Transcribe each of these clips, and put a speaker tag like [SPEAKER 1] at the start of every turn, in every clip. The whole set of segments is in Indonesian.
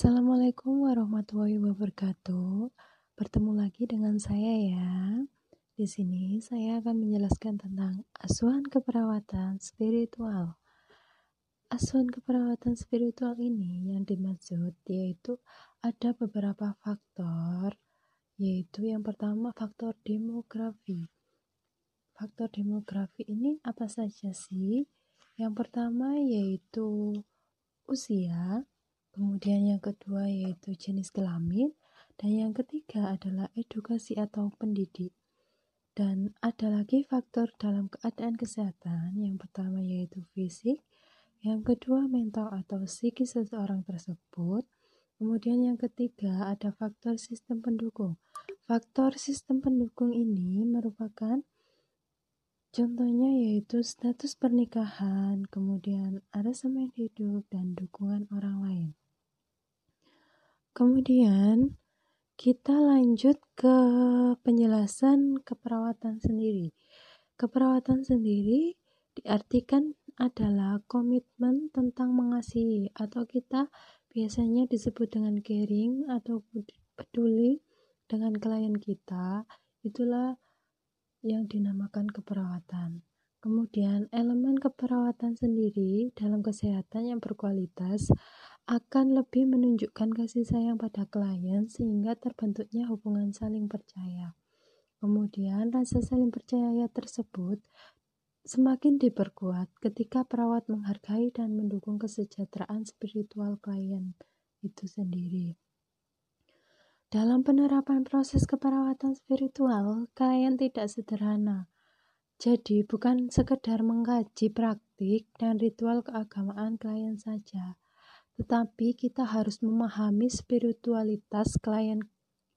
[SPEAKER 1] Assalamualaikum warahmatullahi wabarakatuh. Bertemu lagi dengan saya ya. Di sini saya akan menjelaskan tentang asuhan keperawatan spiritual. Asuhan keperawatan spiritual ini yang dimaksud yaitu ada beberapa faktor, yaitu yang pertama faktor demografi. Faktor demografi ini apa saja sih? Yang pertama yaitu usia, Kemudian yang kedua yaitu jenis kelamin dan yang ketiga adalah edukasi atau pendidik. Dan ada lagi faktor dalam keadaan kesehatan. Yang pertama yaitu fisik, yang kedua mental atau psikis seseorang tersebut. Kemudian yang ketiga ada faktor sistem pendukung. Faktor sistem pendukung ini merupakan contohnya yaitu status pernikahan, kemudian ada semen hidup dan dukungan orang lain. Kemudian kita lanjut ke penjelasan keperawatan sendiri. Keperawatan sendiri diartikan adalah komitmen tentang mengasihi atau kita biasanya disebut dengan caring atau peduli dengan klien kita. Itulah yang dinamakan keperawatan. Kemudian elemen keperawatan sendiri dalam kesehatan yang berkualitas akan lebih menunjukkan kasih sayang pada klien sehingga terbentuknya hubungan saling percaya. Kemudian rasa saling percaya tersebut semakin diperkuat ketika perawat menghargai dan mendukung kesejahteraan spiritual klien itu sendiri. Dalam penerapan proses keperawatan spiritual, klien tidak sederhana. Jadi, bukan sekedar mengkaji praktik dan ritual keagamaan klien saja, tetapi kita harus memahami spiritualitas klien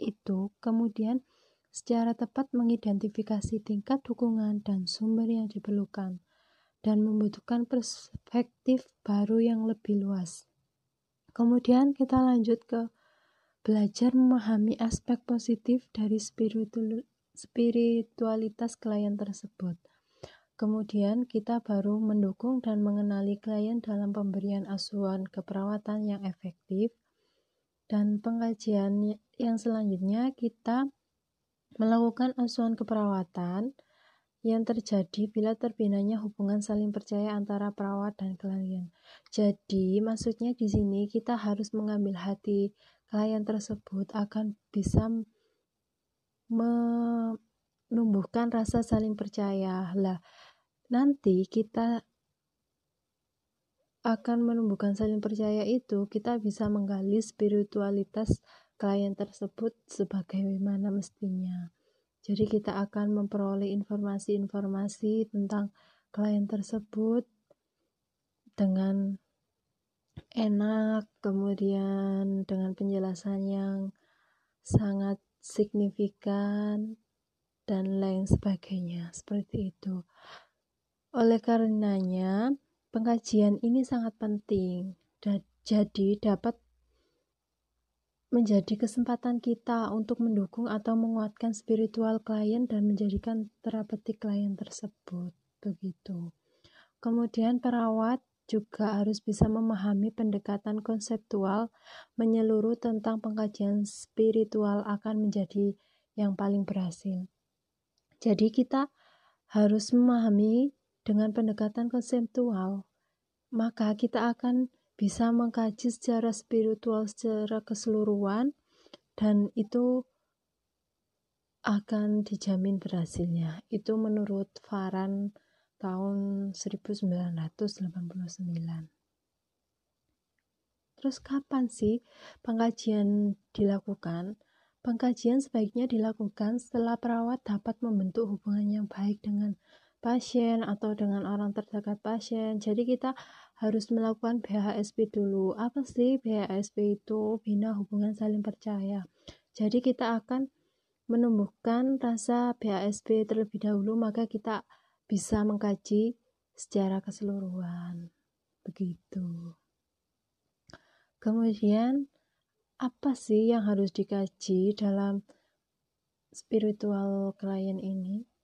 [SPEAKER 1] itu, kemudian secara tepat mengidentifikasi tingkat dukungan dan sumber yang diperlukan, dan membutuhkan perspektif baru yang lebih luas. Kemudian kita lanjut ke belajar memahami aspek positif dari spiritualitas klien tersebut. Kemudian kita baru mendukung dan mengenali klien dalam pemberian asuhan keperawatan yang efektif. Dan pengkajian yang selanjutnya kita melakukan asuhan keperawatan yang terjadi bila terbinanya hubungan saling percaya antara perawat dan klien. Jadi, maksudnya di sini kita harus mengambil hati klien tersebut akan bisa menumbuhkan rasa saling percaya. Lah, nanti kita akan menumbuhkan saling percaya itu, kita bisa menggali spiritualitas klien tersebut sebagaimana mestinya. Jadi kita akan memperoleh informasi-informasi tentang klien tersebut dengan enak, kemudian dengan penjelasan yang sangat signifikan dan lain sebagainya. Seperti itu. Oleh karenanya, pengkajian ini sangat penting dan jadi dapat menjadi kesempatan kita untuk mendukung atau menguatkan spiritual klien dan menjadikan terapeutik klien tersebut. Begitu. Kemudian perawat juga harus bisa memahami pendekatan konseptual menyeluruh tentang pengkajian spiritual akan menjadi yang paling berhasil. Jadi kita harus memahami dengan pendekatan konseptual, maka kita akan bisa mengkaji secara spiritual secara keseluruhan dan itu akan dijamin berhasilnya. Itu menurut Faran tahun 1989. Terus kapan sih pengkajian dilakukan? Pengkajian sebaiknya dilakukan setelah perawat dapat membentuk hubungan yang baik dengan pasien atau dengan orang terdekat pasien. Jadi kita harus melakukan BHSP dulu. Apa sih BHSP itu? Bina hubungan saling percaya. Jadi kita akan menumbuhkan rasa BHSP terlebih dahulu, maka kita bisa mengkaji secara keseluruhan. Begitu. Kemudian apa sih yang harus dikaji dalam spiritual klien ini?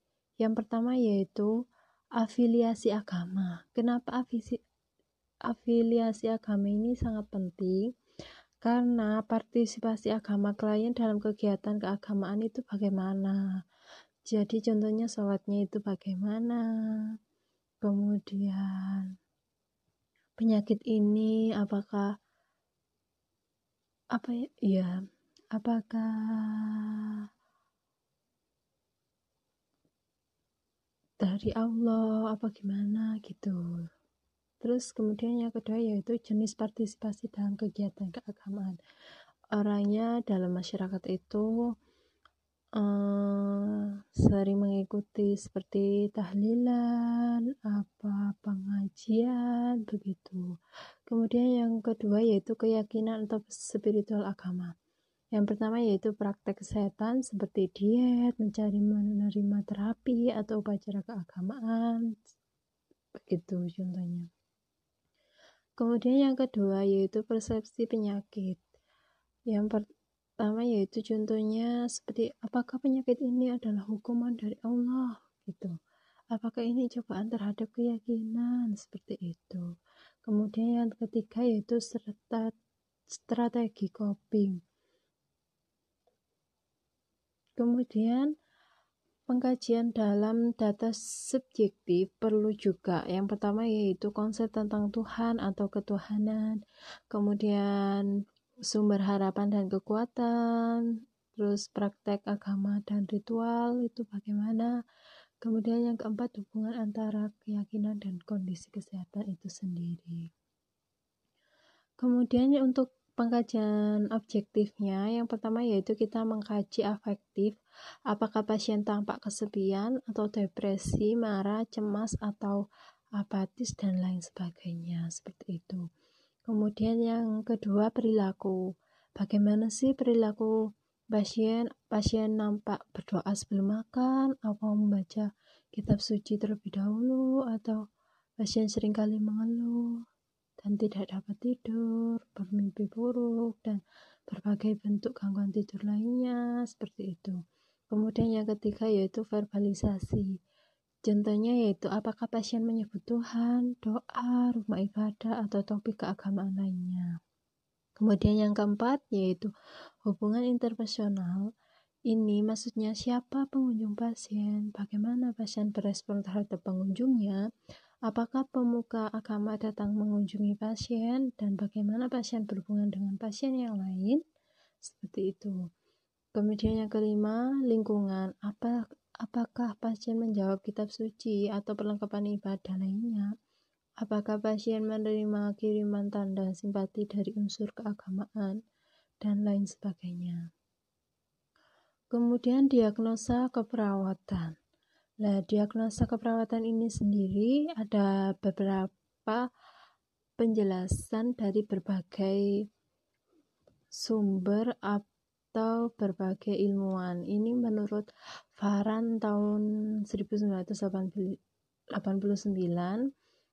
[SPEAKER 1] Yang pertama yaitu afiliasi agama. Kenapa afiliasi agama ini sangat penting? karena partisipasi agama klien dalam kegiatan keagamaan itu bagaimana jadi contohnya sholatnya itu bagaimana kemudian penyakit ini apakah apa ya, ya apakah dari Allah apa gimana gitu terus kemudian yang kedua yaitu jenis partisipasi dalam kegiatan keagamaan orangnya dalam masyarakat itu uh, sering mengikuti seperti tahlilan, apa pengajian, begitu. Kemudian yang kedua yaitu keyakinan atau spiritual agama. Yang pertama yaitu praktek kesehatan seperti diet, mencari menerima terapi atau upacara keagamaan, begitu contohnya. Kemudian yang kedua yaitu persepsi penyakit. Yang pertama yaitu contohnya seperti apakah penyakit ini adalah hukuman dari Allah gitu. Apakah ini cobaan terhadap keyakinan seperti itu. Kemudian yang ketiga yaitu serta strategi coping. Kemudian pengkajian dalam data subjektif perlu juga. Yang pertama yaitu konsep tentang Tuhan atau ketuhanan. Kemudian sumber harapan dan kekuatan, terus praktek agama dan ritual itu bagaimana. Kemudian yang keempat hubungan antara keyakinan dan kondisi kesehatan itu sendiri. Kemudian untuk pengkajian objektifnya, yang pertama yaitu kita mengkaji afektif, apakah pasien tampak kesepian atau depresi, marah, cemas atau apatis dan lain sebagainya seperti itu. Kemudian yang kedua perilaku. Bagaimana sih perilaku pasien? Pasien nampak berdoa sebelum makan, atau membaca kitab suci terlebih dahulu, atau pasien sering kali mengeluh dan tidak dapat tidur, bermimpi buruk, dan berbagai bentuk gangguan tidur lainnya seperti itu. Kemudian yang ketiga yaitu verbalisasi. Contohnya yaitu apakah pasien menyebut Tuhan, doa, rumah ibadah, atau topik keagamaan lainnya. Kemudian yang keempat yaitu hubungan interpersonal. Ini maksudnya siapa pengunjung pasien, bagaimana pasien berespon terhadap pengunjungnya, apakah pemuka agama datang mengunjungi pasien, dan bagaimana pasien berhubungan dengan pasien yang lain, seperti itu. Kemudian yang kelima, lingkungan. Apa Apakah pasien menjawab kitab suci atau perlengkapan ibadah lainnya? Apakah pasien menerima kiriman tanda simpati dari unsur keagamaan dan lain sebagainya? Kemudian diagnosa keperawatan. Nah, diagnosa keperawatan ini sendiri ada beberapa penjelasan dari berbagai sumber atau berbagai ilmuwan. Ini menurut Farhan tahun 1989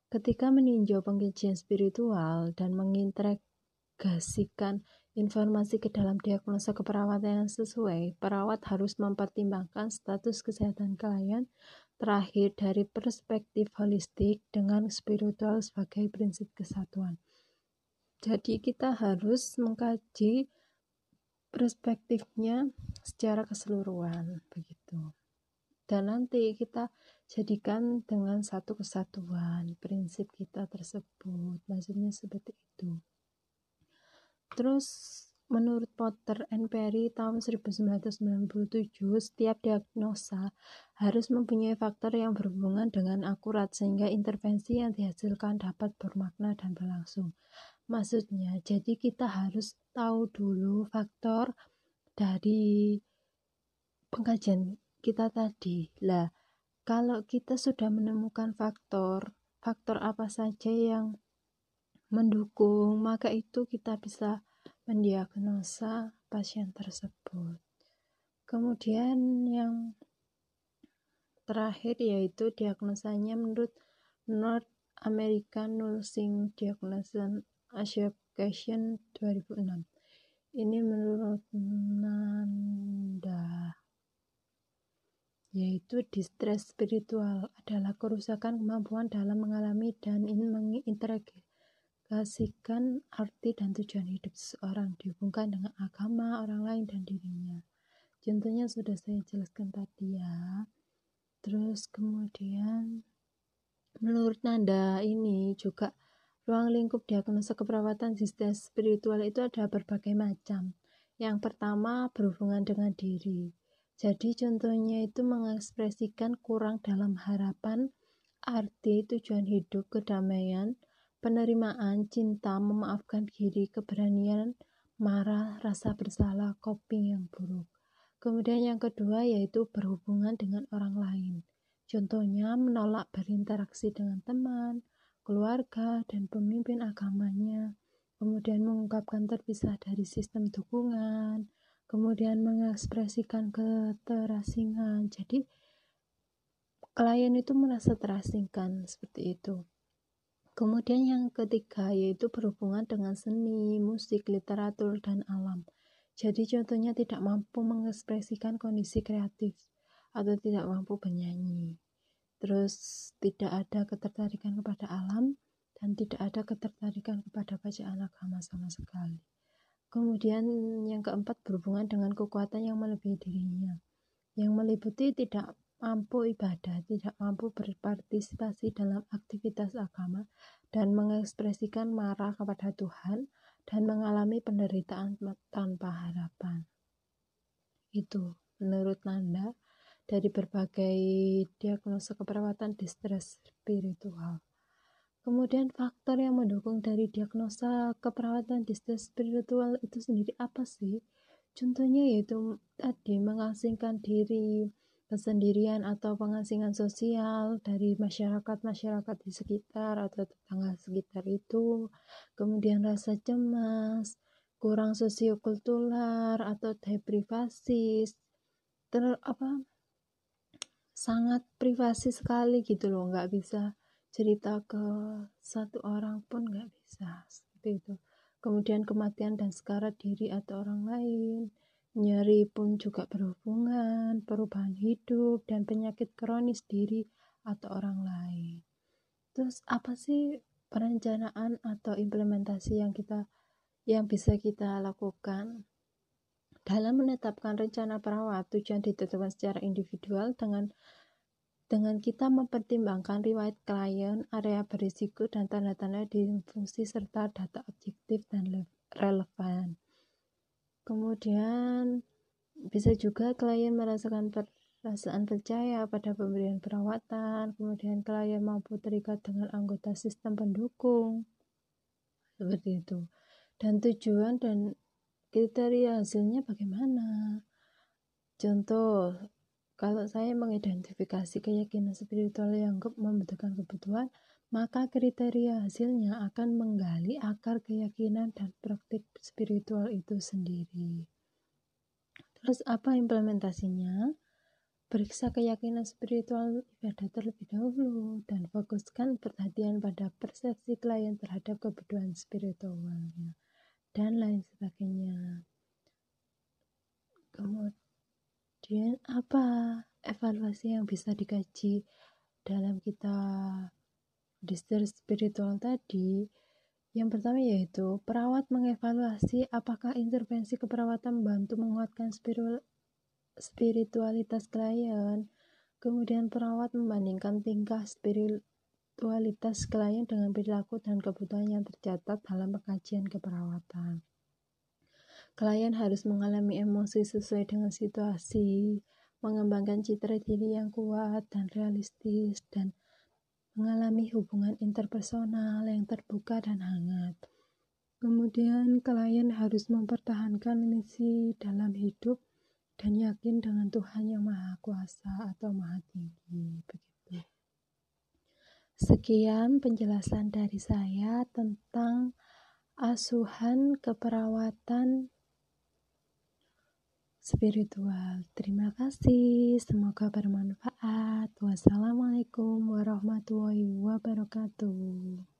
[SPEAKER 1] ketika meninjau pengkajian spiritual dan mengintegrasikan informasi ke dalam diagnosa keperawatan yang sesuai, perawat harus mempertimbangkan status kesehatan klien terakhir dari perspektif holistik dengan spiritual sebagai prinsip kesatuan. Jadi kita harus mengkaji perspektifnya secara keseluruhan begitu. Dan nanti kita jadikan dengan satu kesatuan prinsip kita tersebut. Maksudnya seperti itu terus menurut Potter and Perry tahun 1997 setiap diagnosa harus mempunyai faktor yang berhubungan dengan akurat sehingga intervensi yang dihasilkan dapat bermakna dan berlangsung. Maksudnya jadi kita harus tahu dulu faktor dari pengkajian kita tadi. Lah kalau kita sudah menemukan faktor faktor apa saja yang mendukung maka itu kita bisa mendiagnosa pasien tersebut. Kemudian yang terakhir yaitu diagnosanya menurut North American Nursing Diagnosis Association 2006 ini menurut Nanda. Yaitu distress spiritual adalah kerusakan kemampuan dalam mengalami dan mengintegrasikan mengaplikasikan arti dan tujuan hidup seseorang dihubungkan dengan agama, orang lain, dan dirinya. Contohnya sudah saya jelaskan tadi ya. Terus kemudian menurut Nanda ini juga ruang lingkup diagnosa keperawatan sistem spiritual itu ada berbagai macam. Yang pertama berhubungan dengan diri. Jadi contohnya itu mengekspresikan kurang dalam harapan, arti, tujuan hidup, kedamaian, penerimaan, cinta, memaafkan diri, keberanian, marah, rasa bersalah, coping yang buruk. Kemudian yang kedua yaitu berhubungan dengan orang lain. Contohnya menolak berinteraksi dengan teman, keluarga, dan pemimpin agamanya. Kemudian mengungkapkan terpisah dari sistem dukungan, kemudian mengekspresikan keterasingan. Jadi klien itu merasa terasingkan seperti itu. Kemudian yang ketiga yaitu berhubungan dengan seni, musik, literatur, dan alam. Jadi contohnya tidak mampu mengekspresikan kondisi kreatif atau tidak mampu bernyanyi. Terus tidak ada ketertarikan kepada alam dan tidak ada ketertarikan kepada bacaan agama sama sekali. Kemudian yang keempat berhubungan dengan kekuatan yang melebihi dirinya, yang meliputi tidak mampu ibadah, tidak mampu berpartisipasi dalam aktivitas agama, dan mengekspresikan marah kepada Tuhan, dan mengalami penderitaan tanpa harapan. Itu menurut Nanda dari berbagai diagnosa keperawatan distress spiritual. Kemudian faktor yang mendukung dari diagnosa keperawatan distress spiritual itu sendiri apa sih? Contohnya yaitu tadi mengasingkan diri, kesendirian atau pengasingan sosial dari masyarakat-masyarakat di sekitar atau tetangga sekitar itu, kemudian rasa cemas, kurang sosiokultural atau deprivasi, ter apa sangat privasi sekali gitu loh, nggak bisa cerita ke satu orang pun nggak bisa seperti itu. Kemudian kematian dan sekarat diri atau orang lain nyeri pun juga berhubungan perubahan hidup dan penyakit kronis diri atau orang lain terus apa sih perencanaan atau implementasi yang kita yang bisa kita lakukan dalam menetapkan rencana perawat tujuan ditetapkan secara individual dengan dengan kita mempertimbangkan riwayat klien, area berisiko, dan tanda-tanda di fungsi serta data objektif dan relevan. Kemudian bisa juga klien merasakan perasaan percaya pada pemberian perawatan, kemudian klien mampu terikat dengan anggota sistem pendukung, seperti itu. Dan tujuan dan kriteria hasilnya bagaimana? Contoh, kalau saya mengidentifikasi keyakinan spiritual yang membutuhkan kebutuhan, maka kriteria hasilnya akan menggali akar keyakinan dan praktik spiritual itu sendiri. Terus apa implementasinya? Periksa keyakinan spiritual ibadah terlebih dahulu dan fokuskan perhatian pada persepsi klien terhadap kebutuhan spiritualnya dan lain sebagainya. Kemudian Kemudian apa evaluasi yang bisa dikaji dalam kita distress spiritual tadi? Yang pertama yaitu perawat mengevaluasi apakah intervensi keperawatan membantu menguatkan spiritualitas klien. Kemudian perawat membandingkan tingkah spiritualitas klien dengan perilaku dan kebutuhan yang tercatat dalam pengkajian keperawatan. Klien harus mengalami emosi sesuai dengan situasi, mengembangkan citra diri yang kuat dan realistis, dan mengalami hubungan interpersonal yang terbuka dan hangat. Kemudian, klien harus mempertahankan misi dalam hidup dan yakin dengan Tuhan yang Maha Kuasa atau Maha Tinggi. Begitu. Sekian penjelasan dari saya tentang asuhan keperawatan spiritual. Terima kasih, semoga bermanfaat. Wassalamualaikum warahmatullahi wabarakatuh.